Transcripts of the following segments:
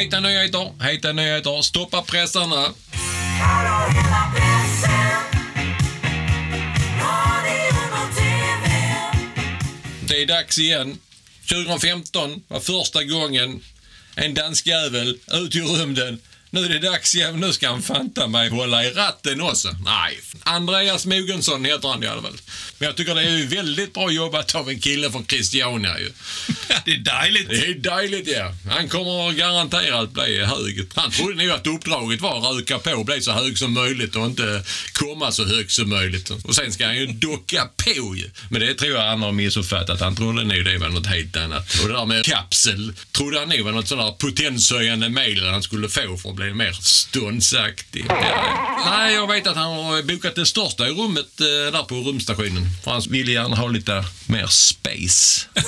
Heta nyheter, hejta nyheter, stoppa pressarna. Det är dags igen. 2015 var första gången en dansk jävel ut i rymden. Nu är det dags igen. Nu ska han fanta mig hålla i ratten också. Nej, Andreas Mogensson heter han i alla fall. Men jag tycker det är ju väldigt bra jobbat av en kille från Christiania ju. det är dejligt. Det är dejligt ja. Han kommer garanterat bli hög. Han trodde nog att uppdraget var att röka på och bli så hög som möjligt och inte komma så högt som möjligt. Och sen ska han ju docka på ju. Men det tror jag han har missuppfattat. Han trodde nog det var något helt annat. Och det där med kapsel trodde han nog var något sånt där potenshöjande medel han skulle få för att bli mer ståndsaktig. Nej, jag vet att han har bokat det största i rummet eh, där på rumstationen. För han vill gärna ha lite mer space.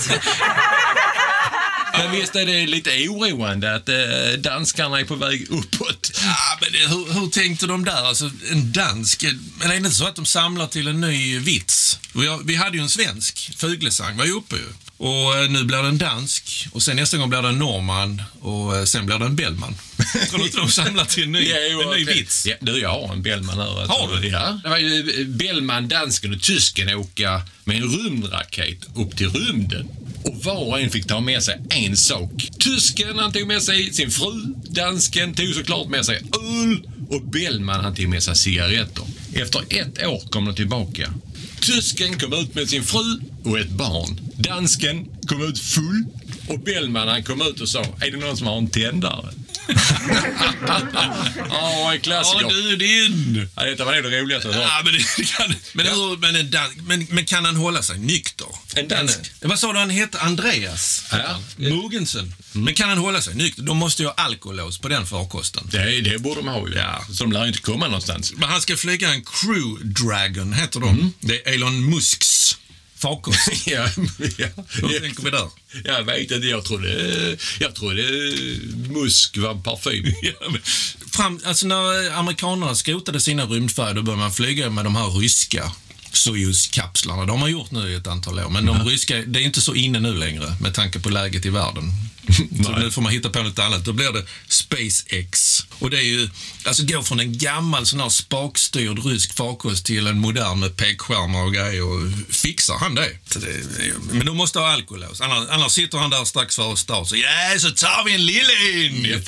Men visst är det lite oroande att eh, danskarna är på väg uppåt? Ja, men det, hur, hur tänkte de där? Alltså, en dansk... Men är det inte så att de samlar till en ny vits? Vi hade ju en svensk, Fuglesang, var ju uppe ju. Och eh, nu blir det en dansk och sen nästa gång blir det en norrman och eh, sen blir det en Bellman. Tror du inte de samlar till en ny, en ny vits? Ja, du, jag har en Bellman här. Har du? Ja. Det var ju eh, Bellman, dansken och tysken åka med en rymdraket upp till rymden. Och var och en fick ta med sig en sak. Tysken han tog med sig sin fru, dansken tog såklart med sig öl och Bellman han tog med sig cigaretter. Efter ett år kom de tillbaka. Tysken kom ut med sin fru och ett barn. Dansken kom ut full och Bellman han kom ut och sa, är det någon som har en tändare? Ja, en klassiker. Ja, du din! Ja, detta var nog det roligaste jag. Ja, men, det kan, men, hur, men, en men, men kan han hålla sig nykter? En dansk? Kan- Vad sa du han hette? Andreas? Ja. Mogensen. Men kan han hålla sig nykter? De måste ju ha alkolås på den farkosten. Det, det borde de ha ju. Ja. Så de lär ju inte komma någonstans. Men han ska flyga en Crew Dragon, heter de. Det är Elon Musks farkost. Ja, ja, Hur tänker vi där? Jag vet inte, jag trodde, jag trodde musk var parfym. Ja, men Fram, alltså när amerikanerna skrotade sina rymdfärger, då började man flyga med de här ryska Soyuz-kapslarna. De har gjort nu i ett antal år, men de ryska, det är inte så inne nu längre med tanke på läget i världen. Så nu får man hitta på något annat. Då blir det SpaceX. Och det är ju, alltså gå från en gammal sån här spakstyrd rysk farkost till en modern med pekskärmar och grejer. Och fixar han det? Men då måste ha alkolås. Annars, annars sitter han där strax före start så ja, så tar vi en lille Ja.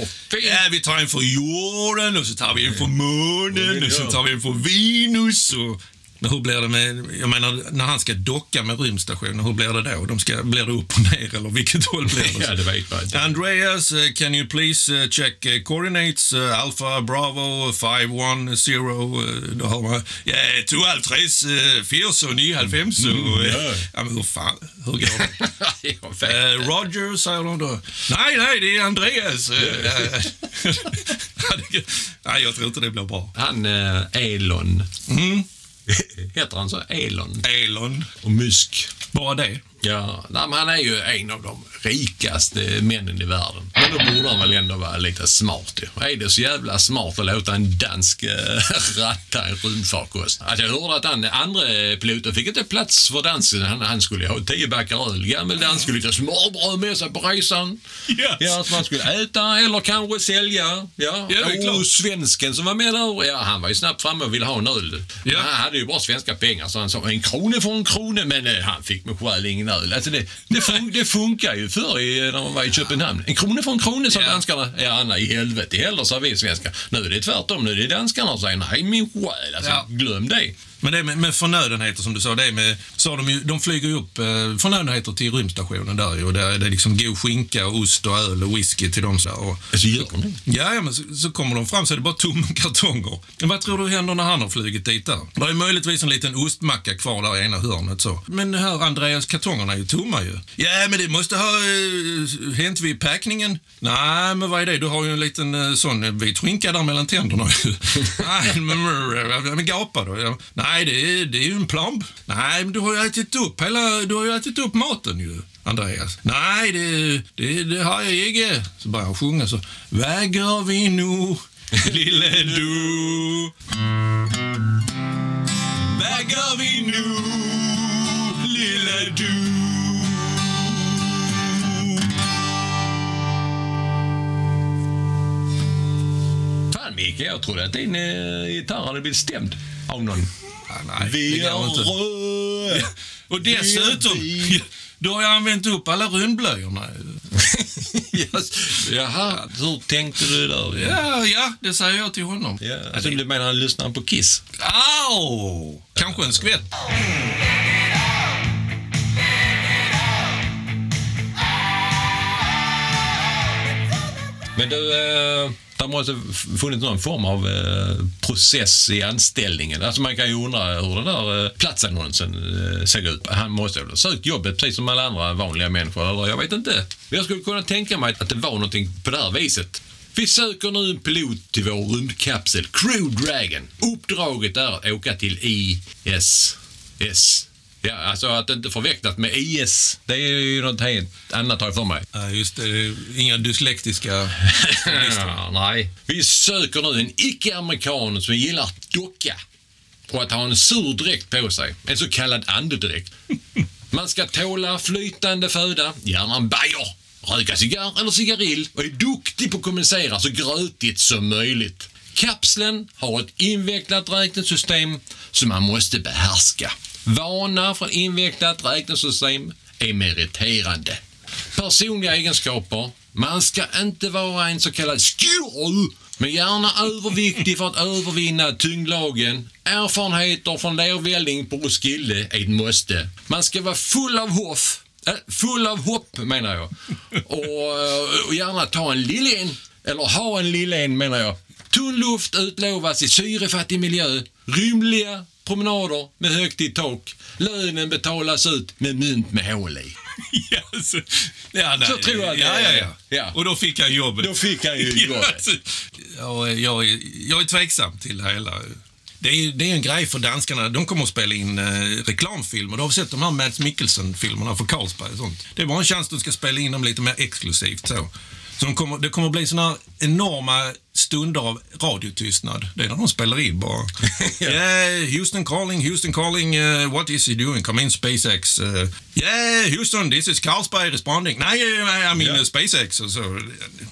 Ja, vi tar en för jorden och så tar vi en för månen och så tar vi en för Venus. Och, men hur blir det med, jag menar, när han ska docka med rymdstationen, hur blir det då? De ska, blir det upp och ner eller vilket håll blir det? Ja, det vet man inte. Andreas, uh, can you please uh, check uh, coordinates? Uh, Alpha Bravo 510. Uh, då har man, ja, to Altres, uh, Firs och 95. Så, uh, ja. men hur fan, hur går det? Eh, inte. Roger, säger de då. Nej, nej, det är Andreas. Eh, eh, nej, jag tror inte det blir bra. Han eh, Elon. Mm. Heter han så? Elon? Elon. Och Musk. Bara det. Ja, nej, han är ju en av de rikaste männen i världen. Men då borde han väl ändå vara lite smart ju. Är det så jävla smart att låta en dansk eh, ratta en rymdfarkost? Alltså, jag hörde att han andra piloten fick inte plats för dansken. Han, han skulle ha tio backar öl. Gammal dansk skulle lite smörbröd med sig på resan. Yes. Ja, som han skulle äta eller kanske sälja. Ja, Ja, och svensken som var med där, ja, han var ju snabbt framme och ville ha en öl. Ja. Han hade ju bara svenska pengar så han sa en krona för en krona men eh, han fick med själ ingen öl. Alltså det, det, fun det funkar ju förr i, när man var i Köpenhamn. En krona för en krona sa Ja. danskarna. Ja, nej i helvete heller sa vi svenskar. Nu är det tvärtom. Nu är det danskarna som säger nej min själ. Alltså, Ja. glöm det. Men det är med, med förnödenheter som du sa, det är med, så de, ju, de flyger ju upp eh, förnödenheter till rymdstationen där och där är det liksom god skinka och ost och öl och whisky till dem. Så, här, och, Alltså gör de det? ja, ja, men så, så kommer de fram så är det bara tomma kartonger. Men vad tror du händer när han har flugit dit där? Det är möjligtvis en liten ostmacka kvar där i ena hörnet så. Men här Andreas, kartongerna är ju tomma ju. Ja, men det måste ha uh, hänt vid packningen. Nej, men vad är det? Du har ju en liten uh, sån eh, vit skinka där mellan tänderna ju. Nej, men, gapa då. Ja. Nej, det är, det är ju en plomb. Nej, men du har ju ätit upp hela, du har ju ätit upp maten ju. Andreas. Nej, det, det, det har jag inte. Så börjar han sjunga så. Vad gör vi nu, lille du? Vad gör vi nu, Jag trodde att din eh, gitarr hade blivit stämd av någon. Ja, nej, det Vi går inte. är röd. Och dessutom, då har jag använt upp alla rundblöjorna. Yes. Jaha, hur tänkte du där? Ja, ja, det säger jag till honom. Ja, alltså, du menar lyssnar på Kiss? Au! Kanske en skvätt. Men du, eh, det måste f- funnits någon form av eh, process i anställningen. Alltså man kan ju undra hur den där eh, platsannonsen såg ut. Han måste väl ha sökt jobbet precis som alla andra vanliga människor, eller jag vet inte. Jag skulle kunna tänka mig att det var någonting på det här viset. Vi söker nu en pilot till vår rymdkapsel Crew Dragon. Uppdraget är att åka till ISS. Ja, alltså att inte förväxlas med IS. Det är ju något helt annat har jag för mig. Ja, just det. Inga dyslektiska... Ja, nej. Vi söker nu en icke-amerikan som gillar att docka och att ha en sur dräkt på sig. En så kallad andedräkt. Man ska tåla flytande föda, gärna en bajer, röka cigarr eller cigarill och är duktig på att kommunicera så grötigt som möjligt. Kapseln har ett invecklat räknesystem som man måste behärska. Vana från invecklat räknesystem är meriterande. Personliga egenskaper. Man ska inte vara en så kallad skurr, men gärna överviktig för att övervinna tyngdlagen. Erfarenheter från lervälling på Roskilde är ett måste. Man ska vara full av hoff. Eh, full av hopp, menar jag. Och, eh, och gärna ta en lillen, eller ha en lillen, menar jag. Tunn luft utlovas i syrefattig miljö. Rymliga promenader med högt i tak. Lönen betalas ut med mynt med hål i. ja, så, ja, nej, Så tror jag ja, ja, ja, Ja. Och då fick jag jobbet. Då fick han ju Ja, jobbet. alltså, jag, jag, är- tveksam till det hela. Det är, det är en grej för danskarna. De kommer att spela in eh, reklamfilmer. Du har sett de här Mads Mikkelsen-filmerna för Carlsberg och sånt. Det är bara en chans att de ska spela in dem lite mer exklusivt så. Så de kommer, det kommer bli såna här enorma stunder av radiotystnad. Det är när de spelar in bara. yeah, Houston calling, Houston calling, uh, what is he doing? Come in SpaceX. Uh, yeah, Houston, this is Carlsberg responding. Nej, I mean Ja. uh, SpaceX. Och så,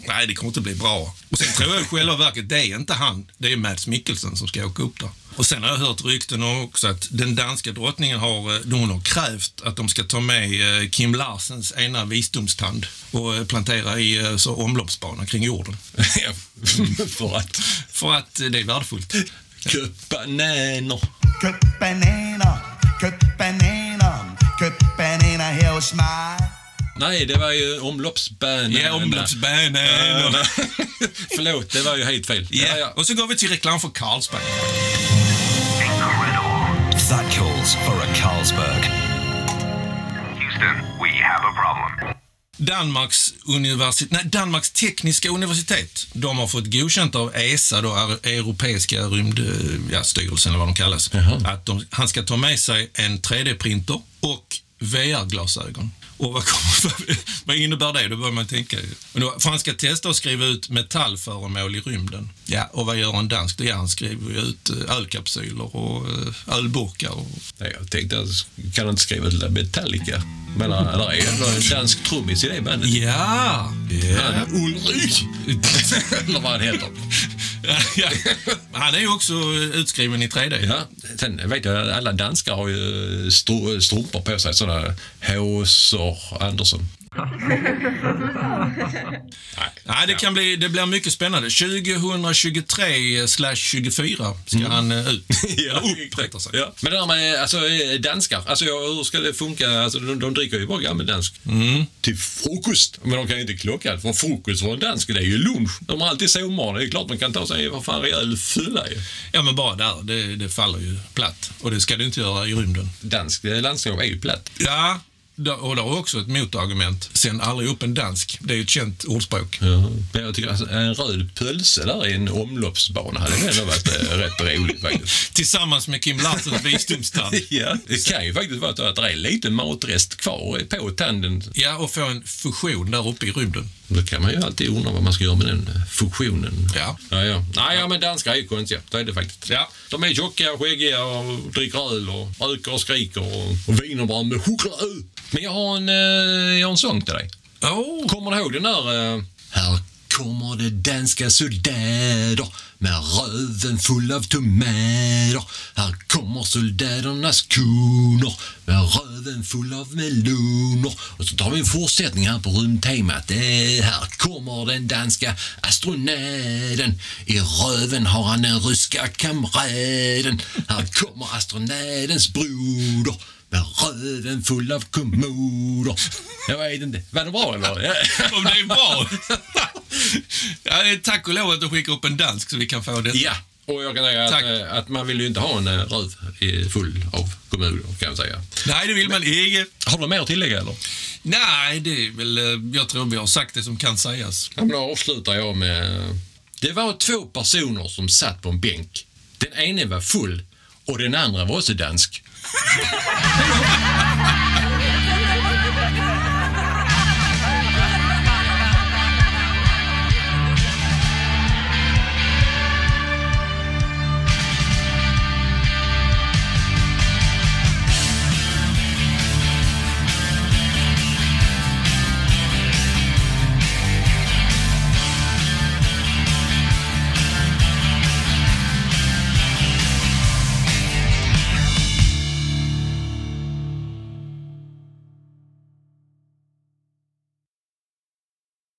nej, det kommer inte bli bra. Och sen tror jag i själva verket, det är inte han. Det är Mads Mikkelsen som ska åka upp där. Och sen har jag hört rykten också att den danska drottningen har, eh, hon har krävt att de ska ta med eh, Kim Larsens ena visdomstand och eh, plantera i så omloppsbana kring jorden. Ja, för att För att det är värdefullt. köpa bananer. Køb bananer, køb bananer, her hos mig. Nej, det var ju omloppsbananer. Ja, omloppsbanan. Ja, Förlåt, det var ju helt fel. Ja, och så går vi till reklam för Carlsberg. Calls for a Carlsberg. Houston, we have a problem. Danmarks, universitet, nej, Danmarks tekniska universitet, de har fått godkänt av ESA, då, Europeiska rymdstyrelsen, ja, styrelsen, eller vad de kallas, att de, han ska ta med sig en 3D-printer och VR-glasögon. Och vad, kommer, vad innebär det? Då börjar man tänka. För han ska testa att skriva ut metallföremål i rymden. Ja, och vad gör en dansk? Ja, han skriver ut eh, ölkapsyler och eh, ölburkar. Och, Nej, jag tänkte, kan han inte skriva till Metallica? Men eller är det en dansk trummis i det bandet? ja, ja. Han, Ulrik! eller vad han heter. ja. Han är ju också utskriven i 3D. Ja, sen vet jag alla danskar har ju strumpor på sig, sådana Håsor Andersson. Nej, det, kan bli, det blir mycket spännande. 2023 slash 24 ska han eh, ut. Upprätta sig. Ja. Men det där med alltså, eh, danskar, alltså, ja, hur ska det funka? Alltså, de, de dricker ju bara gammeldansk till frukost. Men de kan ju inte klocka för frukost för en dansk, det är ju lunch. De har alltid sovmorgon. Det är klart man kan ta sig vad fan rejäl fylla ju. Ja, men bara där. Det, det faller ju platt. Och det ska du inte göra i rymden. Dansk landskap är ju platt. Ja, och det har också ett motargument. Sen aldrig upp en dansk. Det är ju ett känt ordspråk. Men jag tycker alltså, en röd pölse där i en omloppsbana hade ändå varit eh, rätt roligt faktiskt. Tillsammans med Kim Larssons visdomstand. Ja, det kan ju faktiskt vara så att det är lite matrest kvar på tanden. Ja, och få en fusion där uppe i rymden. Då kan man ju alltid undra vad man ska göra med den eh, funktionen. Ja. Ja, ja. Nej, ja, men danskar är ju konstiga. Det är det faktiskt. Ja. De är tjocka och skäggiga och dricker öl och röker och skriker och, och wienerbröd med choklad. Men jag har en, eh, jag har en sång till dig. Oh. Kommer du ihåg den där... Eh, här kommer det danska soldater med röven full av tomater. Här kommer soldaternas koner med röven full av meloner. Och så tar vi en fortsättning här på rymdtemat. Här kommer den danska astronauten. I röven har han den ryska kamraden. Här kommer astronautens broder med röven full av kommoder. Jag vet inte. Var det bra eller? Om det är bra. ja, tack och lov att du skickar upp en dansk så vi kan få det. Ja, och jag kan säga att, eh, att man vill ju inte ha en eh, röv full av kommoder kan jag säga. Nej, det vill man inte. Har du mer att tillägga eller? Nej, det är väl... eh, Jag tror vi har sagt det som kan sägas. Ja, men då avslutar jag med... Det var två personer som satt på en bänk. Den ene var full och den andra var också dansk.